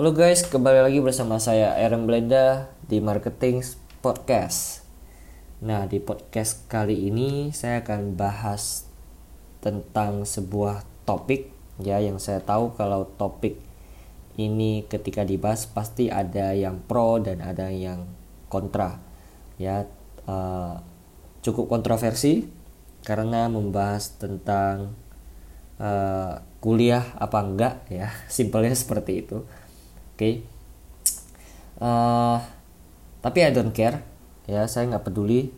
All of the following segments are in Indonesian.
Halo guys, kembali lagi bersama saya Aaron Blenda di Marketing Podcast. Nah, di podcast kali ini saya akan bahas tentang sebuah topik ya yang saya tahu kalau topik ini ketika dibahas pasti ada yang pro dan ada yang kontra. Ya, uh, cukup kontroversi karena membahas tentang uh, kuliah apa enggak ya, simpelnya seperti itu okay? uh, eh, tapi I don't care. Ya saya nggak peduli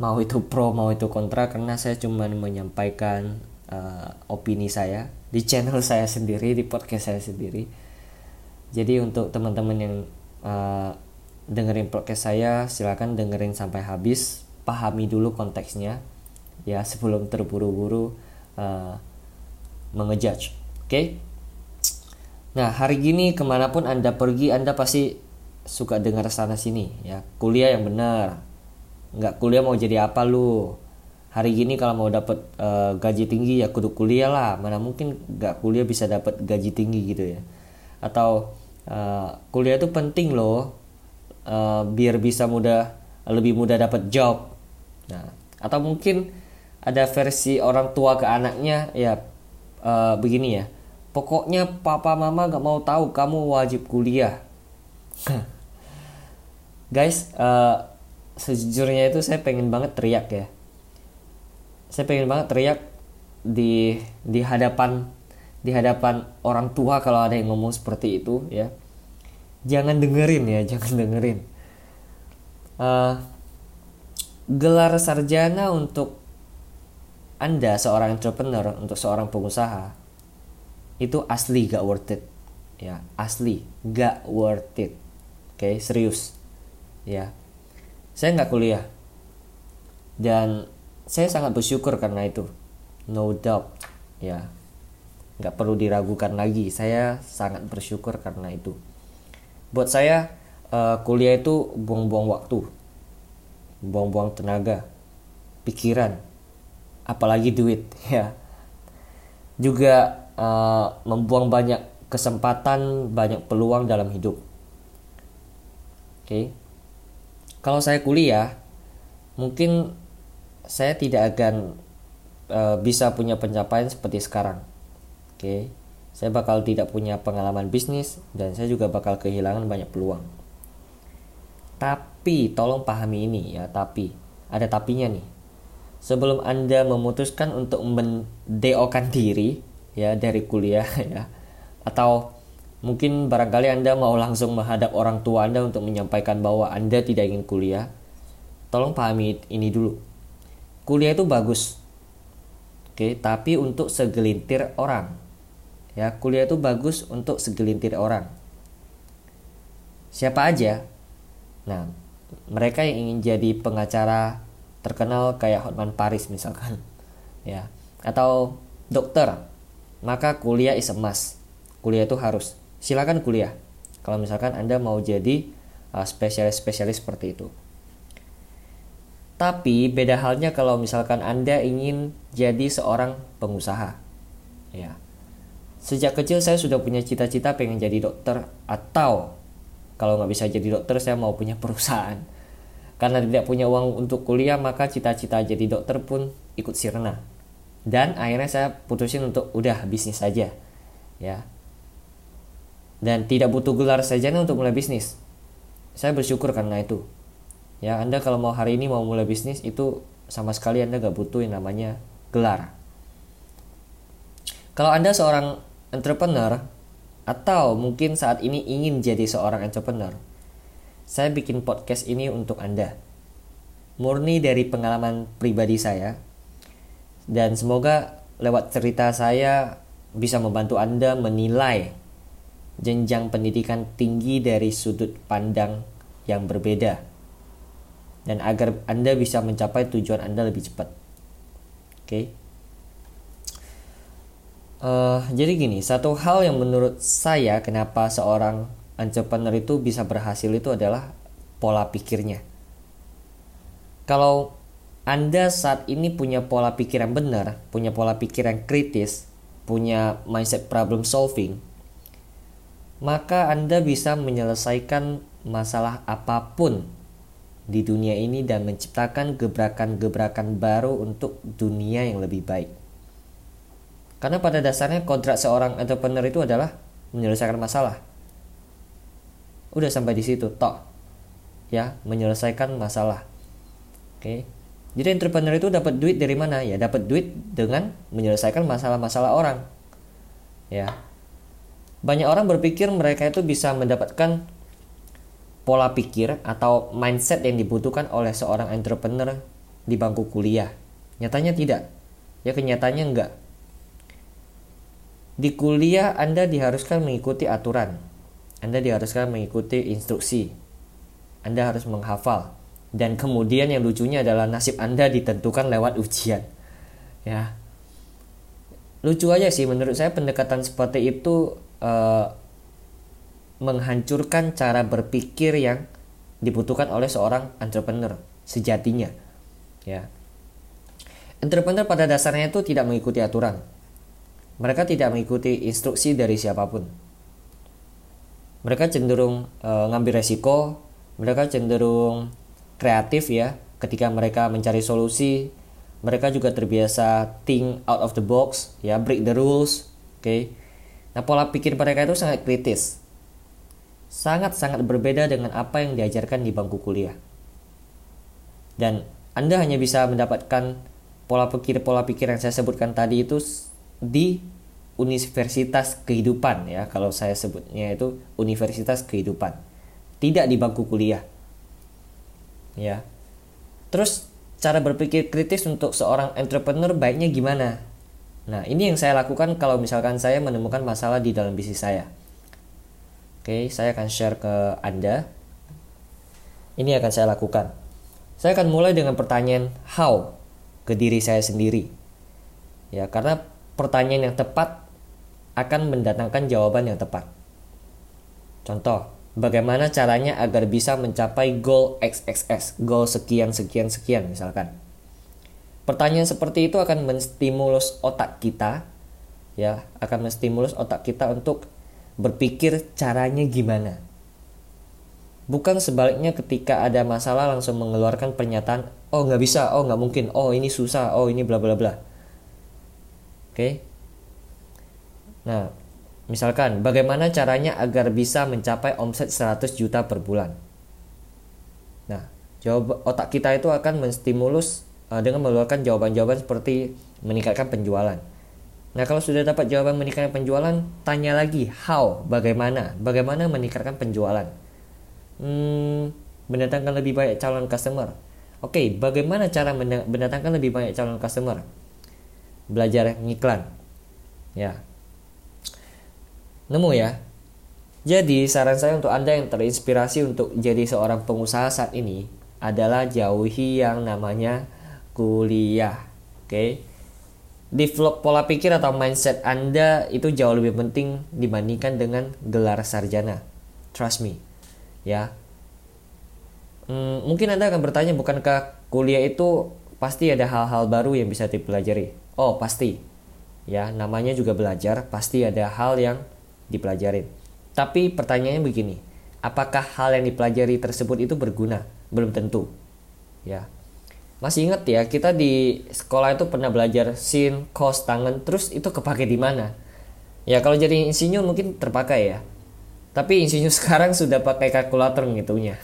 mau itu pro mau itu kontra karena saya cuma menyampaikan uh, opini saya di channel saya sendiri di podcast saya sendiri. Jadi untuk teman-teman yang uh, dengerin podcast saya silahkan dengerin sampai habis. Pahami dulu konteksnya. Ya sebelum terburu-buru uh, mengejudge. Oke? okay? Nah hari gini ke mana pun anda pergi anda pasti suka dengar sana sini ya. Kuliah yang benar. Nggak kuliah mau jadi apa lu? Hari gini kalau mau dapat uh, gaji tinggi ya kudu kuliah lah. Mana mungkin nggak kuliah bisa dapat gaji tinggi gitu ya. Atau uh, kuliah itu penting loh uh, biar bisa mudah lebih mudah dapat job. Nah atau mungkin ada versi orang tua ke anaknya ya uh, begini ya Pokoknya papa mama gak mau tahu kamu wajib kuliah. Guys, uh, sejujurnya itu saya pengen banget teriak ya. Saya pengen banget teriak di di hadapan di hadapan orang tua kalau ada yang ngomong seperti itu ya. Jangan dengerin ya, jangan dengerin. Uh, gelar sarjana untuk Anda seorang entrepreneur, untuk seorang pengusaha itu asli gak worth it. Ya asli gak worth it. Oke okay, serius. Ya. Saya nggak kuliah. Dan saya sangat bersyukur karena itu. No doubt. Ya. Nggak perlu diragukan lagi. Saya sangat bersyukur karena itu. Buat saya uh, kuliah itu buang-buang waktu. Buang-buang tenaga. Pikiran. Apalagi duit. Ya. Juga uh, membuang banyak kesempatan, banyak peluang dalam hidup. Oke. Okay. Kalau saya kuliah, mungkin saya tidak akan uh, bisa punya pencapaian seperti sekarang. Oke. Okay. Saya bakal tidak punya pengalaman bisnis dan saya juga bakal kehilangan banyak peluang. Tapi tolong pahami ini ya, tapi ada tapinya nih. Sebelum Anda memutuskan untuk mendeokan diri, ya dari kuliah ya. Atau mungkin barangkali Anda mau langsung menghadap orang tua Anda untuk menyampaikan bahwa Anda tidak ingin kuliah tolong pahami ini dulu. Kuliah itu bagus oke tapi untuk segelintir orang ya. Kuliah itu bagus untuk segelintir orang. Siapa aja? Nah mereka yang ingin jadi pengacara terkenal kayak Hotman Paris misalkan ya. Atau dokter maka kuliah is a must. Kuliah itu harus. Silakan kuliah. Kalau misalkan Anda mau jadi spesialis-spesialis uh, seperti itu. Tapi beda halnya kalau misalkan Anda ingin jadi seorang pengusaha. Ya. Sejak kecil saya sudah punya cita-cita pengen jadi dokter atau kalau nggak bisa jadi dokter saya mau punya perusahaan. Karena tidak punya uang untuk kuliah maka cita-cita jadi dokter pun ikut sirna dan akhirnya saya putusin untuk udah bisnis saja ya. Dan tidak butuh gelar saja untuk mulai bisnis. Saya bersyukur karena itu. Ya anda kalau mau hari ini mau mulai bisnis itu sama sekali anda gak butuh yang namanya gelar. Kalau anda seorang entrepreneur atau mungkin saat ini ingin jadi seorang entrepreneur saya bikin podcast ini untuk anda. Murni dari pengalaman pribadi saya dan semoga lewat cerita saya bisa membantu Anda menilai jenjang pendidikan tinggi dari sudut pandang yang berbeda dan agar Anda bisa mencapai tujuan Anda lebih cepat. Oke. Okay? Uh, eh, jadi gini, satu hal yang menurut saya kenapa seorang entrepreneur itu bisa berhasil itu adalah pola pikirnya. Kalau anda saat ini punya pola pikir yang benar, punya pola pikir yang kritis, punya mindset problem solving, maka Anda bisa menyelesaikan masalah apa pun di dunia ini dan menciptakan gebrakan-gebrakan baru untuk dunia yang lebih baik. Karena pada dasarnya kontrak seorang entrepreneur itu adalah menyelesaikan masalah. Udah sampai di situ, tok. Ya, menyelesaikan masalah. Oke. Jadi entrepreneur itu dapat duit dari mana? Ya, dapat duit dengan menyelesaikan masalah-masalah orang. Ya. Banyak orang berpikir mereka itu bisa mendapatkan pola pikir atau mindset yang dibutuhkan oleh seorang entrepreneur di bangku kuliah. Nyatanya tidak. Ya kenyataannya enggak. Di kuliah Anda diharuskan mengikuti aturan. Anda diharuskan mengikuti instruksi. Anda harus menghafal. Dan kemudian yang lucunya adalah nasib Anda ditentukan lewat ujian. Ya. Lucu aja sih menurut saya pendekatan seperti itu uh, menghancurkan cara berpikir yang dibutuhkan oleh seorang entrepreneur sejatinya. Ya. Entrepreneur pada dasarnya itu tidak mengikuti aturan. Mereka tidak mengikuti instruksi dari siapa pun. Mereka cenderung e, ngambil resiko, mereka cenderung kreatif ya ketika mereka mencari solusi. Mereka juga terbiasa think out of the box, ya break the rules, oke. Okay? Nah, pola pikir mereka itu sangat kritis sangat-sangat berbeda dengan apa yang diajarkan di bangku kuliah. Dan Anda hanya bisa mendapatkan pola pikir-pola pikir yang saya sebutkan tadi itu di universitas kehidupan ya kalau saya sebutnya itu universitas kehidupan tidak di bangku kuliah ya terus cara berpikir kritis untuk seorang entrepreneur baiknya gimana nah ini yang saya lakukan kalau misalkan saya menemukan masalah di dalam bisnis saya Oke, saya akan share ke Anda. Ini akan saya lakukan. Saya akan mulai dengan pertanyaan how ke diri saya sendiri. Ya, karena pertanyaan yang tepat akan mendatangkan jawaban yang tepat. Contoh, bagaimana caranya agar bisa mencapai goal XXS, goal sekian sekian sekian misalkan. Pertanyaan seperti itu akan menstimulus otak kita ya, akan menstimulus otak kita untuk berpikir caranya gimana. Bukan sebaliknya ketika ada masalah langsung mengeluarkan pernyataan, oh nggak bisa, oh nggak mungkin, oh ini susah, oh ini bla bla bla. Oke. Nah, misalkan bagaimana caranya agar bisa mencapai omset 100 juta per bulan. Nah, jawab otak kita itu akan menstimulus uh, dengan mengeluarkan jawaban-jawaban seperti meningkatkan penjualan Nah, kalau sudah dapat jawaban meningkatkan penjualan, tanya lagi how, bagaimana, bagaimana meningkatkan penjualan. Hmm, mendatangkan lebih banyak calon customer. Oke, okay, bagaimana cara mendatangkan lebih banyak calon customer? Belajar ngiklan. Ya. Nemu ya? Jadi, saran saya untuk Anda yang terinspirasi untuk jadi seorang pengusaha saat ini adalah jauhi yang namanya kuliah. Oke. Okay? develop pola pikir atau mindset Anda itu jauh lebih penting dibandingkan dengan gelar sarjana. Trust me. Ya. Hmm, mungkin Anda akan bertanya bukankah kuliah itu pasti ada hal-hal baru yang bisa dipelajari? Oh, pasti. Ya, namanya juga belajar, pasti ada hal yang dipelajarin. Tapi pertanyaannya begini, apakah hal yang dipelajari tersebut itu berguna? Belum tentu. Ya, masih inget ya kita di sekolah itu pernah belajar sin, cos, tangan, terus itu kepake di mana? Ya kalau jadi insinyur mungkin terpakai ya. Tapi insinyur sekarang sudah pakai kalkulator ngitungnya.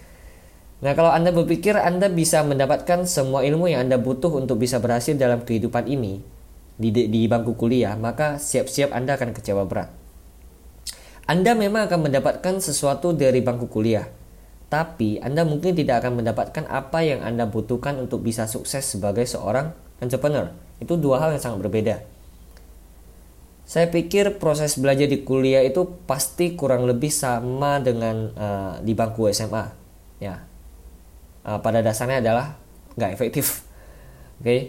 nah kalau Anda berpikir Anda bisa mendapatkan semua ilmu yang Anda butuh untuk bisa berhasil dalam kehidupan ini di, di bangku kuliah, maka siap-siap Anda akan kecewa berat. Anda memang akan mendapatkan sesuatu dari bangku kuliah, tapi Anda mungkin tidak akan mendapatkan apa yang Anda butuhkan untuk bisa sukses sebagai seorang entrepreneur. Itu dua hal yang sangat berbeda. Saya pikir proses belajar di kuliah itu pasti kurang lebih sama dengan uh, di bangku SMA. Ya, uh, pada dasarnya adalah nggak efektif. Oke, okay?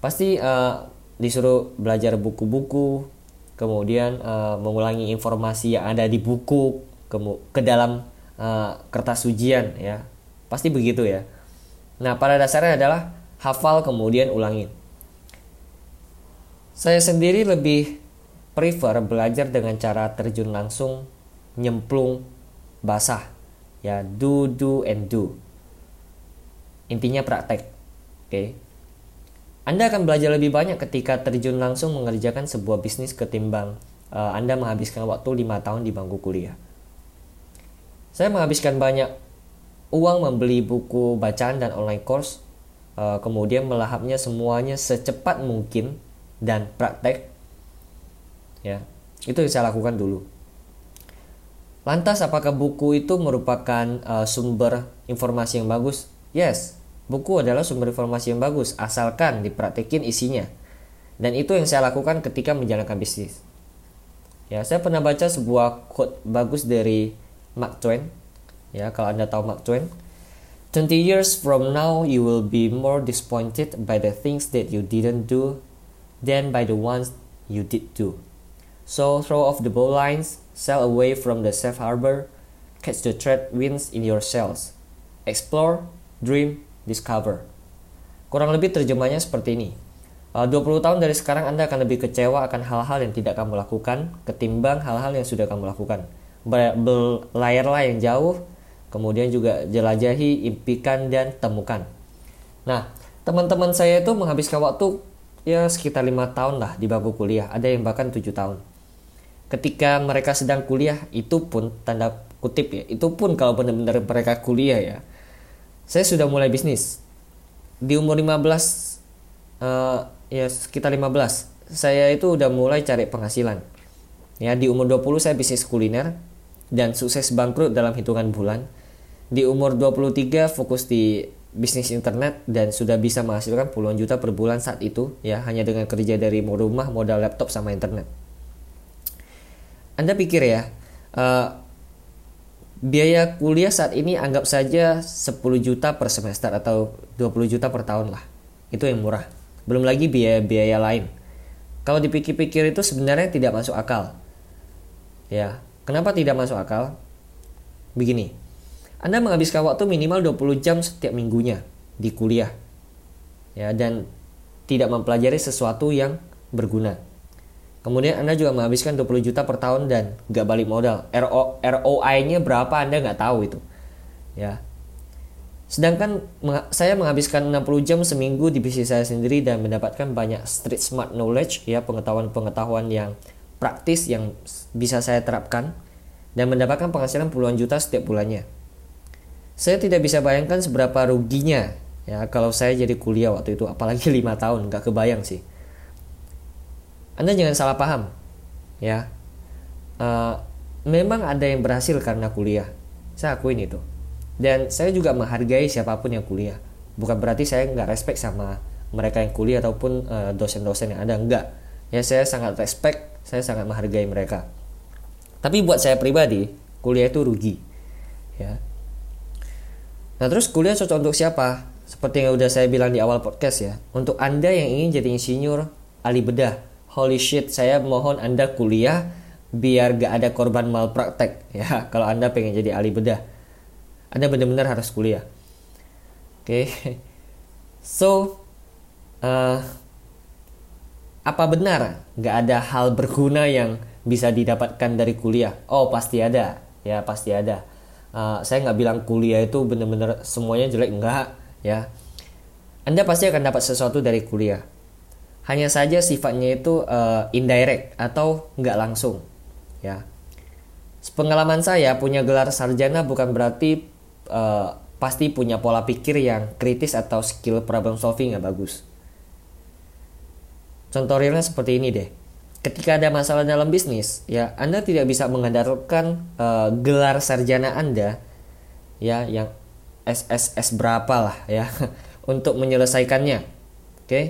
pasti uh, disuruh belajar buku-buku, kemudian uh, mengulangi informasi yang ada di buku ke dalam uh, kertas ujian ya pasti begitu ya nah pada dasarnya adalah hafal kemudian ulangin saya sendiri lebih prefer belajar dengan cara terjun langsung, nyemplung, basah. Ya, do, do, and do. Intinya praktek. Oke. Okay? Anda akan belajar lebih banyak ketika terjun langsung mengerjakan sebuah bisnis ketimbang uh, Anda menghabiskan waktu 5 tahun di bangku kuliah. Saya menghabiskan banyak uang membeli buku bacaan dan online course, uh, kemudian melahapnya semuanya secepat mungkin dan praktek. Ya, itu yang saya lakukan dulu. Lantas apakah buku itu merupakan uh, sumber informasi yang bagus? Yes, buku adalah sumber informasi yang bagus asalkan dipraktekin isinya. Dan itu yang saya lakukan ketika menjalankan bisnis. Ya, saya pernah baca sebuah quote bagus dari Mark Twain Ya, kalau Anda tahu Mark Twain. 20 years from now, you will be more disappointed by the things that you didn't do than by the ones you did do. So throw off the bowlines, sail away from the safe harbor, catch the trade winds in your sails. Explore, dream, discover. Kurang lebih terjemahnya seperti ini. 20 uh, tahun dari sekarang Anda akan lebih kecewa akan hal-hal yang tidak kamu lakukan ketimbang hal-hal yang sudah kamu lakukan. Berlayarlah yang jauh, kemudian juga jelajahi, impikan, dan temukan. Nah, teman-teman saya itu menghabiskan waktu ya sekitar lima tahun lah di bangku kuliah, ada yang bahkan tujuh tahun. Ketika mereka sedang kuliah, itu pun tanda kutip ya, itu pun kalau benar-benar mereka kuliah ya, saya sudah mulai bisnis. Di umur 15, uh, eh, ya sekitar 15, saya itu udah mulai cari penghasilan. Ya, di umur 20 saya bisnis kuliner dan sukses bangkrut dalam hitungan bulan di umur 23 fokus di bisnis internet dan sudah bisa menghasilkan puluhan juta per bulan saat itu ya hanya dengan kerja dari rumah modal laptop sama internet. Anda pikir ya uh, biaya kuliah saat ini anggap saja 10 juta per semester atau 20 juta per tahun lah. Itu yang murah. Belum lagi biaya-biaya lain. Kalau dipikir-pikir itu sebenarnya tidak masuk akal. Ya, kenapa tidak masuk akal? Begini, anda menghabiskan waktu minimal 20 jam setiap minggunya di kuliah. Ya, dan tidak mempelajari sesuatu yang berguna. Kemudian Anda juga menghabiskan 20 juta per tahun dan nggak balik modal. RO, ROI-nya berapa Anda nggak tahu itu. Ya. Sedangkan saya menghabiskan 60 jam seminggu di bisnis saya sendiri dan mendapatkan banyak street smart knowledge ya pengetahuan-pengetahuan yang praktis yang bisa saya terapkan dan mendapatkan penghasilan puluhan juta setiap bulannya. Saya tidak bisa bayangkan seberapa ruginya ya kalau saya jadi kuliah waktu itu apalagi lima tahun nggak kebayang sih. Anda jangan salah paham ya. Uh, memang ada yang berhasil karena kuliah. Saya akuin itu. Dan saya juga menghargai siapa pun yang kuliah. Bukan berarti saya nggak respect sama mereka yang kuliah ataupun uh, dosen-dosen yang ada enggak. Ya saya sangat respect, saya sangat menghargai mereka. Tapi buat saya pribadi, kuliah itu rugi. Ya, Nah terus kuliah cocok untuk siapa? Seperti yang udah saya bilang di awal podcast ya. Untuk Anda yang ingin jadi insinyur ahli bedah. Holy shit, saya mohon Anda kuliah biar gak ada korban malpraktek ya. Kalau Anda pengen jadi ahli bedah. Anda benar-benar harus kuliah. Oke. Okay. So, uh, apa benar gak ada hal berguna yang bisa didapatkan dari kuliah? Oh pasti ada, ya pasti ada uh, saya nggak bilang kuliah itu benar-benar semuanya jelek enggak ya anda pasti akan dapat sesuatu dari kuliah hanya saja sifatnya itu uh, indirect atau nggak langsung ya pengalaman saya punya gelar sarjana bukan berarti uh, pasti punya pola pikir yang kritis atau skill problem solving yang bagus contoh realnya seperti ini deh ketika ada masalah dalam bisnis, ya Anda tidak bisa mengandalkan uh, gelar sarjana Anda ya yang SSS berapa lah ya untuk menyelesaikannya. Oke. Okay?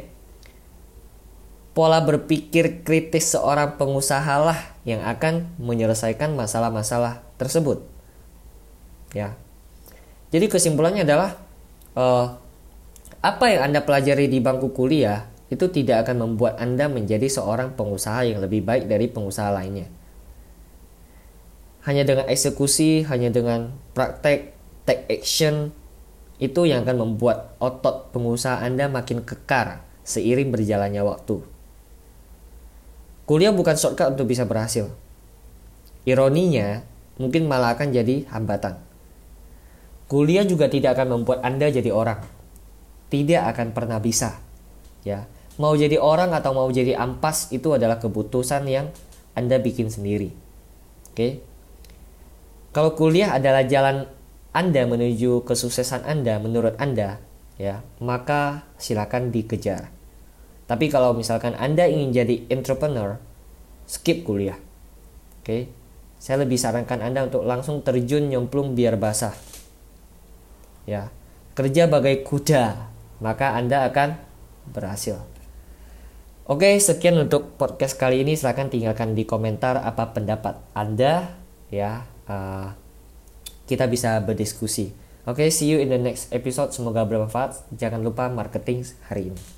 Pola berpikir kritis seorang pengusaha lah yang akan menyelesaikan masalah-masalah tersebut. Ya. Jadi kesimpulannya adalah uh, apa yang Anda pelajari di bangku kuliah itu tidak akan membuat Anda menjadi seorang pengusaha yang lebih baik dari pengusaha lainnya. Hanya dengan eksekusi, hanya dengan praktek, take action, itu yang akan membuat otot pengusaha Anda makin kekar seiring berjalannya waktu. Kuliah bukan shortcut untuk bisa berhasil. Ironinya, mungkin malah akan jadi hambatan. Kuliah juga tidak akan membuat Anda jadi orang. Tidak akan pernah bisa. Ya, mau jadi orang atau mau jadi ampas itu adalah keputusan yang Anda bikin sendiri. Oke. Kalau kuliah adalah jalan Anda menuju kesuksesan Anda menurut Anda, ya, maka silakan dikejar. Tapi kalau misalkan Anda ingin jadi entrepreneur, skip kuliah. Oke. Saya lebih sarankan Anda untuk langsung terjun nyemplung biar basah. Ya. Kerja bagai kuda, maka Anda akan berhasil. Oke, sekian untuk podcast kali ini. Silahkan tinggalkan di komentar apa pendapat Anda ya. Uh, kita bisa berdiskusi. Oke, okay, see you in the next episode. Semoga bermanfaat. Jangan lupa marketing hari ini.